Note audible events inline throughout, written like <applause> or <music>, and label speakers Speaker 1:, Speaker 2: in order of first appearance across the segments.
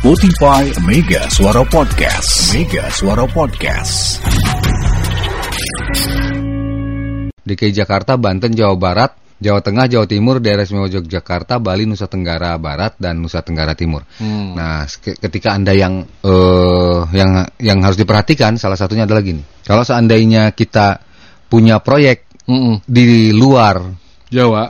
Speaker 1: Spotify Mega Suara Podcast. Mega Suara Podcast.
Speaker 2: DKI Jakarta, Banten, Jawa Barat, Jawa Tengah, Jawa Timur, daerah istimewa Yogyakarta, Bali, Nusa Tenggara Barat, dan Nusa Tenggara Timur.
Speaker 3: Hmm.
Speaker 2: Nah, ke- ketika anda yang eh yang yang harus diperhatikan, salah satunya adalah gini. Kalau seandainya kita punya proyek
Speaker 3: Mm-mm.
Speaker 2: di luar
Speaker 3: Jawa.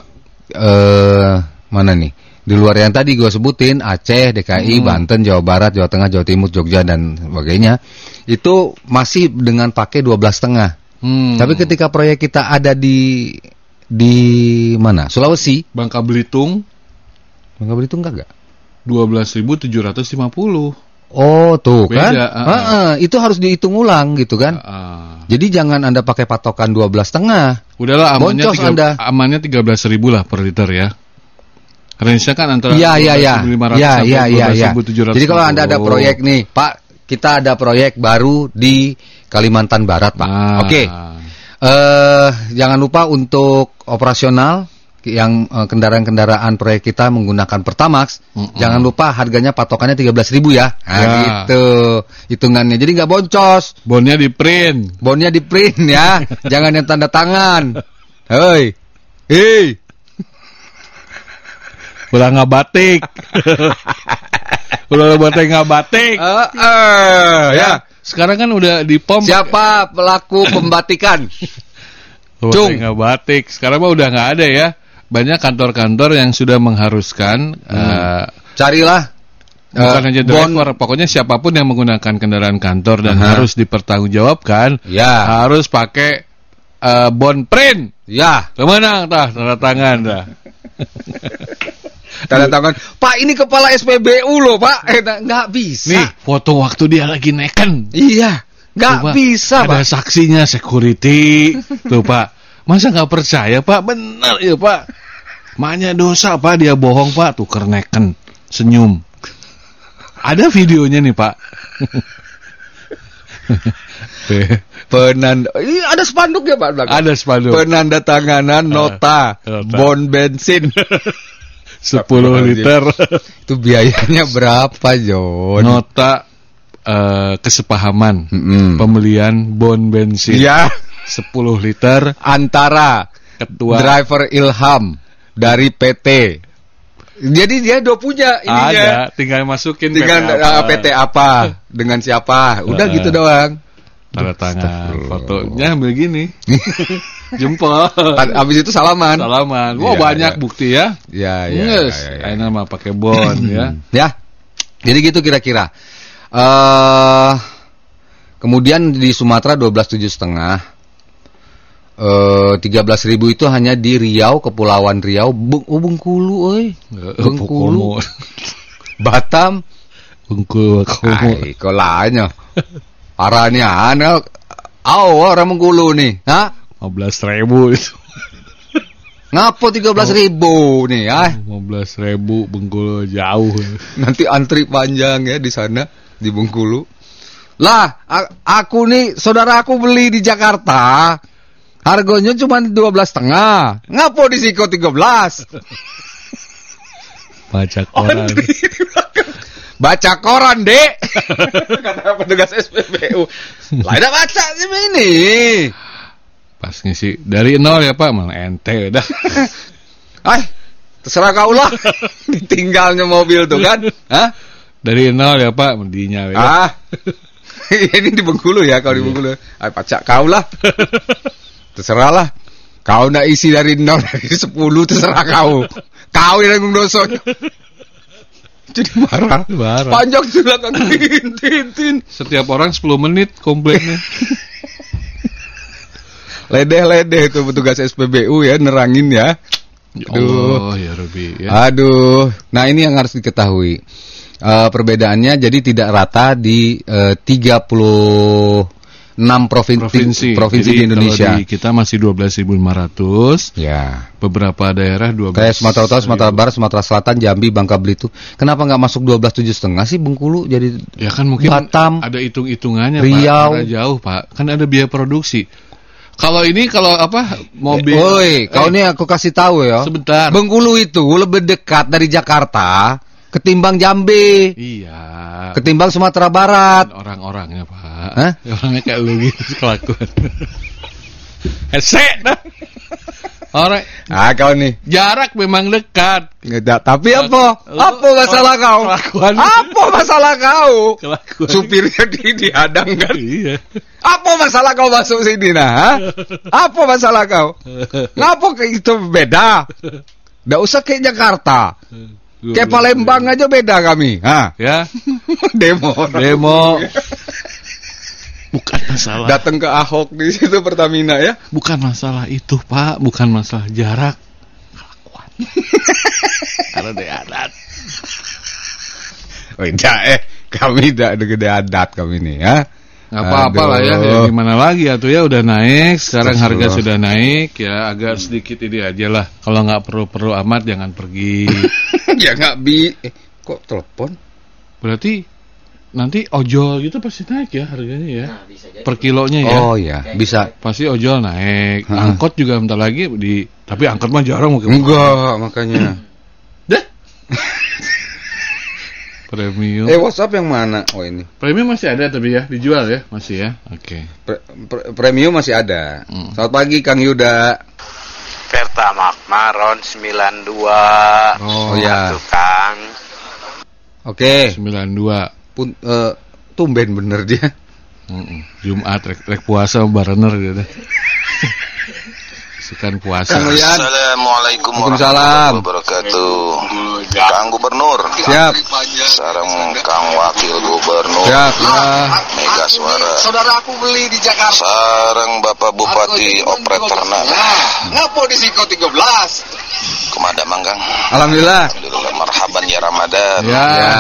Speaker 2: eh mana nih? Di luar yang tadi gue sebutin Aceh, DKI,
Speaker 3: Hmm.
Speaker 2: Banten, Jawa Barat, Jawa Tengah, Jawa Timur, Jogja dan sebagainya, itu masih dengan pakai 12 setengah.
Speaker 3: Hmm.
Speaker 2: Tapi ketika proyek kita ada di di mana? Sulawesi,
Speaker 3: Bangka Belitung
Speaker 2: Bangka Belitung kagak?
Speaker 3: 12.750.
Speaker 2: Oh, tuh kan?
Speaker 3: Beda, ah,
Speaker 2: Heeh, itu harus dihitung ulang gitu kan.
Speaker 3: Ah.
Speaker 2: Jadi jangan Anda pakai patokan 12 setengah.
Speaker 3: Udahlah amannya tiga,
Speaker 2: Anda.
Speaker 3: amannya 13.000 lah per liter ya. Range-nya kan antara
Speaker 2: Iya, iya, iya.
Speaker 3: 12.500
Speaker 2: Iya,
Speaker 3: sampai
Speaker 2: iya, iya, iya.
Speaker 3: 12.750.
Speaker 2: Jadi kalau Anda ada proyek nih, Pak, kita ada proyek baru di Kalimantan Barat, Pak.
Speaker 3: Nah.
Speaker 2: Oke. Eh, jangan lupa untuk operasional yang eh, kendaraan-kendaraan proyek kita menggunakan Pertamax,
Speaker 3: Mm-mm.
Speaker 2: jangan lupa harganya patokannya 13.000 ya. Nah,
Speaker 3: Ya.
Speaker 2: gitu hitungannya. Jadi nggak boncos.
Speaker 3: Bonnya di print.
Speaker 2: Bonnya di print ya, <laughs> jangan yang tanda tangan. Hei, hei,
Speaker 3: Udah nggak batik. <laughs> Udah batik nggak batik.
Speaker 2: Eh, eh, ya.
Speaker 3: Sekarang kan udah di pom.
Speaker 2: Siapa pelaku pembatikan?
Speaker 3: Batik
Speaker 2: Cung.
Speaker 3: nggak batik. Sekarang mah udah nggak ada ya. Banyak kantor-kantor yang sudah mengharuskan eh,
Speaker 2: Carilah
Speaker 3: bukan
Speaker 2: eh,
Speaker 3: hanya
Speaker 2: bon-
Speaker 3: driver, pokoknya siapa pun yang menggunakan kendaraan kantor dan
Speaker 2: Aha.
Speaker 3: harus dipertanggungjawabkan,
Speaker 2: Ya,
Speaker 3: harus pakai eh, bon print.
Speaker 2: ya.
Speaker 3: Kemenang tah tanda tangan dah. <laughs>
Speaker 2: Tanda tangan. Pak, ini kepala SPBU loh, Pak. Eh, nah, nggak bisa.
Speaker 3: Nih, foto waktu dia lagi neken.
Speaker 2: Iya, nggak bisa,
Speaker 3: Ada
Speaker 2: Pak.
Speaker 3: saksinya security. Tuh, Pak. Masa nggak percaya, Pak? Bener ya, Pak. Maknya dosa, Pak. Dia bohong, Pak. Tuh neken. Senyum. Ada videonya nih, Pak. <laughs>
Speaker 2: Penanda, Ih, ada spanduk ya, Pak. belakang?
Speaker 3: Ada spanduk.
Speaker 2: Penanda tanganan nota,
Speaker 3: nota.
Speaker 2: bon bensin. <laughs>
Speaker 3: 10 liter. <laughs>
Speaker 2: Itu biayanya berapa, Jon?
Speaker 3: Nota eh, kesepahaman.
Speaker 2: Mm-mm.
Speaker 3: Pembelian bon bensin.
Speaker 2: Iya,
Speaker 3: 10 liter.
Speaker 2: antara
Speaker 3: Ketua.
Speaker 2: driver Ilham dari PT. Jadi dia udah punya ininya.
Speaker 3: Ada. Tinggal masukin
Speaker 2: Dengan
Speaker 3: PT
Speaker 2: uh,
Speaker 3: apa.
Speaker 2: PT apa, dengan siapa. Udah
Speaker 3: Uh,
Speaker 2: gitu doang.
Speaker 3: Tanda tangan. Fotonya ambil gini. <laughs> Jempol.
Speaker 2: Habis itu salaman.
Speaker 3: Salaman. Wah
Speaker 2: Iya,
Speaker 3: banyak
Speaker 2: iya.
Speaker 3: bukti ya.
Speaker 2: Ya, ya,
Speaker 3: Yes.
Speaker 2: ya, ya.
Speaker 3: Mah pakai bon ya.
Speaker 2: Ya. Jadi gitu kira-kira. Eh kemudian di Sumatera 12.7 setengah. Eh 13.000 itu hanya di Riau, Kepulauan Riau, Beng oh, Bengkulu, euy. Bengkulu, Batam.
Speaker 3: Bengkulu.
Speaker 2: Ai, kok lainnya. Parahnya anak. Aw, orang Bengkulu nih. Hah?
Speaker 3: 15 ribu itu. <laughs>
Speaker 2: Ngapo 13.000 ribu nih, ah.
Speaker 3: 15 ribu Bengkulu jauh.
Speaker 2: Nanti antri panjang ya di sana di Bengkulu. Lah, aku nih saudara aku beli di Jakarta. Harganya cuma 12 setengah. Ngapo di Siko 13?
Speaker 3: Baca koran.
Speaker 2: Baca koran, Dek. <laughs> Kata petugas SPBU. Lah, udah baca sih ini.
Speaker 3: Pas ngisi dari nol ya Pak, malah ente udah. <laughs>
Speaker 2: Ay, terserah kau lah. <laughs> Ditinggalnya mobil tuh kan. Hah?
Speaker 3: Dari nol ya Pak, mendinya ya.
Speaker 2: Ah. ini di Bengkulu ya, kalau di Bengkulu. Ay, pacak kau lah. Terserah lah. Kau nak isi dari nol dari sepuluh terserah kau. Kau yang dosanya jadi marah.
Speaker 3: marah.
Speaker 2: Panjang silakan <laughs> tin tin.
Speaker 3: Setiap orang 10 menit komplainnya. <laughs>
Speaker 2: Ledeh-ledeh itu petugas SPBU ya nerangin ya.
Speaker 3: ya
Speaker 2: Aduh.
Speaker 3: Oh, ya Rabbi, Ya.
Speaker 2: Aduh. Nah, ini yang harus diketahui. Uh, perbedaannya jadi tidak rata di eh, uh, 30 6 provinsi
Speaker 3: provinsi
Speaker 2: provinsi
Speaker 3: Jadi,
Speaker 2: di Indonesia.
Speaker 3: Kalau di kita masih 12.500.
Speaker 2: Ya.
Speaker 3: Beberapa daerah 12.
Speaker 2: Kayak Sumatera Utara, Sumatera Barat, Sumatera Selatan, Jambi, Bangka Belitung. Kenapa nggak masuk 12.7,5 sih Bengkulu jadi
Speaker 3: Ya kan mungkin
Speaker 2: Batam,
Speaker 3: ada hitung-hitungannya
Speaker 2: Riau.
Speaker 3: Pak. Karena jauh, Pak. Kan ada biaya produksi. Kalau ini kalau apa mobil?
Speaker 2: Woi,
Speaker 3: eh,
Speaker 2: kau ini aku kasih tahu ya.
Speaker 3: Sebentar.
Speaker 2: Bengkulu itu lebih dekat dari Jakarta ketimbang Jambi,
Speaker 3: Iya.
Speaker 2: ketimbang Sumatera Barat.
Speaker 3: Orang-orangnya pak.
Speaker 2: Hah? <laughs>
Speaker 3: Orangnya kayak lu gitu kelakuan. Hesek dah. Orang
Speaker 2: Ah kau nih.
Speaker 3: jarak memang dekat.
Speaker 2: Nggak, tapi apa? Apa masalah kau?
Speaker 3: Kelakuan.
Speaker 2: Apa masalah kau?
Speaker 3: Kelakuan.
Speaker 2: Supirnya di dihadang kan?
Speaker 3: Iya.
Speaker 2: Apa masalah kau masuk sini nah? ha? Apa masalah kau? <laughs> Ngapa kayak itu beda? Nggak usah kayak Jakarta. Kayak Palembang aja beda kami. Ha?
Speaker 3: Ya. <laughs>
Speaker 2: Demo.
Speaker 3: Demo. Bukan masalah.
Speaker 2: Datang ke Ahok di situ Pertamina ya.
Speaker 3: Bukan masalah itu pak. Bukan masalah jarak. Kelakuan. <laughs> Karena dia adat.
Speaker 2: Oh, tidak eh. Kami tidak ada gede adat kami ini ya.
Speaker 3: Nggak apa-apa lah ya, ya gimana lagi ya tuh ya udah naik sekarang harga sudah naik ya agak sedikit ini aja lah kalau nggak perlu-perlu amat jangan pergi <laughs>
Speaker 2: ya nggak bi. Eh, kok telepon?
Speaker 3: berarti nanti ojol gitu pasti naik ya harganya ya per kilonya ya
Speaker 2: Oh ya, bisa.
Speaker 3: pasti ojol naik
Speaker 2: Ha.
Speaker 3: angkot juga bentar lagi di tapi angkot mah jarang mungkin
Speaker 2: Enggak, makanya.
Speaker 3: dah <laughs> premium
Speaker 2: eh, WhatsApp yang mana? Oh ini.
Speaker 3: premium masih ada tapi ya dijual ya masih ya oke
Speaker 2: Pre- pre- premium masih ada.
Speaker 3: Hmm.
Speaker 2: Selamat pagi Kang Yuda.
Speaker 4: Pertamax Maron 92
Speaker 2: Oh, ya.
Speaker 4: Tukang
Speaker 2: Oke.
Speaker 3: 92
Speaker 2: Pun eh, tumben bener dia.
Speaker 3: Mm-mm. Jumat rek, rek puasa barener gitu. <laughs> Sekan puasa.
Speaker 2: Kang Uyan.
Speaker 5: Assalamualaikum warahmatullahi wabarakatuh. Kang Gubernur.
Speaker 2: Siap.
Speaker 5: Sarang Kang Wakil Gubernur.
Speaker 2: Siap. Ya.
Speaker 5: Mega Suara.
Speaker 6: Saudara aku beli di Jakarta.
Speaker 5: Sarang Bapak Bupati Operator
Speaker 6: Nah, ngapa di Siko 13?
Speaker 5: Kemada Manggang.
Speaker 2: Alhamdulillah.
Speaker 5: Alhamdulillah marhaban ya Ramadan.
Speaker 3: Ya,
Speaker 2: Ya.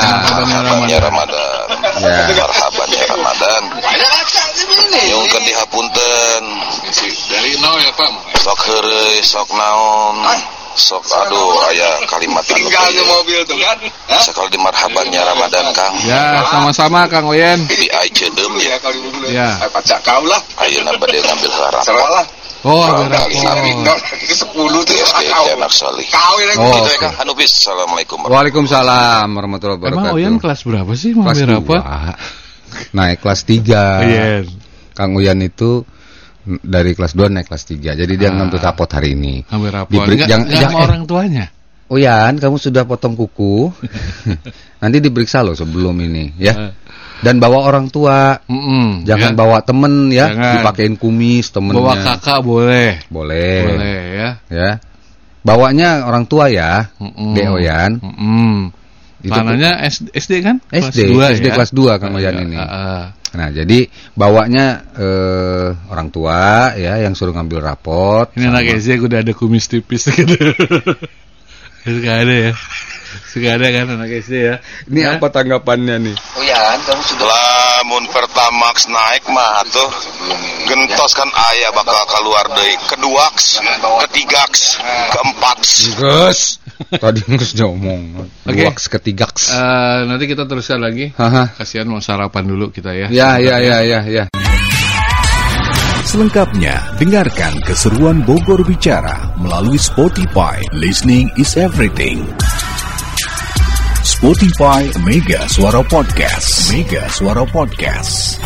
Speaker 3: marhaban ya
Speaker 5: ya
Speaker 3: Ramadan.
Speaker 2: Ya.
Speaker 5: Marhaban ya Ramadan.
Speaker 6: Ada acak di sini.
Speaker 5: Nyungkeun dihapunten.
Speaker 3: Dari nol ya Pak.
Speaker 5: Sok heureuy, sok naon. Sok aduh aya kalimat <laughs> anu
Speaker 6: Tinggalnya
Speaker 5: teh.
Speaker 6: mobil tuh kan. Hah?
Speaker 5: Sekali di marhabannya Ramadan Kang.
Speaker 3: Ya, sama-sama Kang Oyen.
Speaker 5: Di Aicedeum ya.
Speaker 6: Ya dulu.
Speaker 3: Ya.
Speaker 6: Pacak kau lah.
Speaker 5: Ayeuna bade ngambil harap.
Speaker 3: Oh, ada
Speaker 6: 10 tuh
Speaker 5: anak
Speaker 6: yang
Speaker 2: Oh,
Speaker 5: ya
Speaker 2: oke.
Speaker 5: Kang Hanufis. Assalamualaikum.
Speaker 2: Waalaikumsalam warahmatullahi
Speaker 3: Emang
Speaker 2: wabarakatuh.
Speaker 3: Oyen kelas berapa sih? Mau
Speaker 2: kelas
Speaker 3: berapa?
Speaker 2: Naik kelas 3.
Speaker 3: Oyen.
Speaker 2: Kang Uyan itu dari kelas 2 naik kelas 3. Jadi dia
Speaker 3: Ah.
Speaker 2: ngambil rapot hari ini.
Speaker 3: Hampir rapor.
Speaker 2: Diberi-
Speaker 3: Enggak,
Speaker 2: yang-
Speaker 3: enggak
Speaker 2: yang-
Speaker 3: sama
Speaker 2: eh.
Speaker 3: orang tuanya.
Speaker 2: Uyan, kamu sudah potong kuku. <laughs> Nanti diperiksa loh sebelum ini ya.
Speaker 3: Eh.
Speaker 2: Dan bawa orang tua.
Speaker 3: Mm-mm,
Speaker 2: Jangan
Speaker 3: ya.
Speaker 2: bawa temen ya,
Speaker 3: Jangan.
Speaker 2: dipakein kumis temennya.
Speaker 3: bawa kakak boleh.
Speaker 2: Boleh.
Speaker 3: Boleh ya.
Speaker 2: Ya. Bawanya orang tua ya.
Speaker 3: Mm-mm.
Speaker 2: Dek Oyan.
Speaker 3: Mm-mm.
Speaker 2: Itu
Speaker 3: Tanahnya SD, SD kan?
Speaker 2: SD,
Speaker 3: Kelas 2
Speaker 2: SD
Speaker 3: ya?
Speaker 2: kelas 2 Kang Oyan
Speaker 3: Iya,
Speaker 2: ini.
Speaker 3: ah, ah.
Speaker 2: Nah, jadi bawanya eh, orang tua ya yang suruh ngambil rapot.
Speaker 3: Ini
Speaker 2: sama-
Speaker 3: anak SD udah ada kumis tipis <laughs> gitu. Suka ada ya. Suka ada kan anak SD ya.
Speaker 2: Ini
Speaker 3: Hah?
Speaker 2: apa tanggapannya nih?
Speaker 6: Uyan, kamu sudah
Speaker 5: Lamun Pertamax naik mah tuh gentos kan aya bakal keluar deui keduaks, ketigaks, keempats.
Speaker 2: Gus. Tadi Gus ngomong.
Speaker 3: Oke.
Speaker 2: Duaks ketigaks.
Speaker 3: Eh, nanti kita teruskan lagi.
Speaker 2: Haha.
Speaker 3: Kasihan mau sarapan dulu kita ya.
Speaker 2: Ya, ya, ya, ya, ya.
Speaker 1: Selengkapnya, dengarkan keseruan Bogor Bicara melalui Spotify. Listening is everything. Spotify Mega Suara Podcast. Mega Suara Podcast.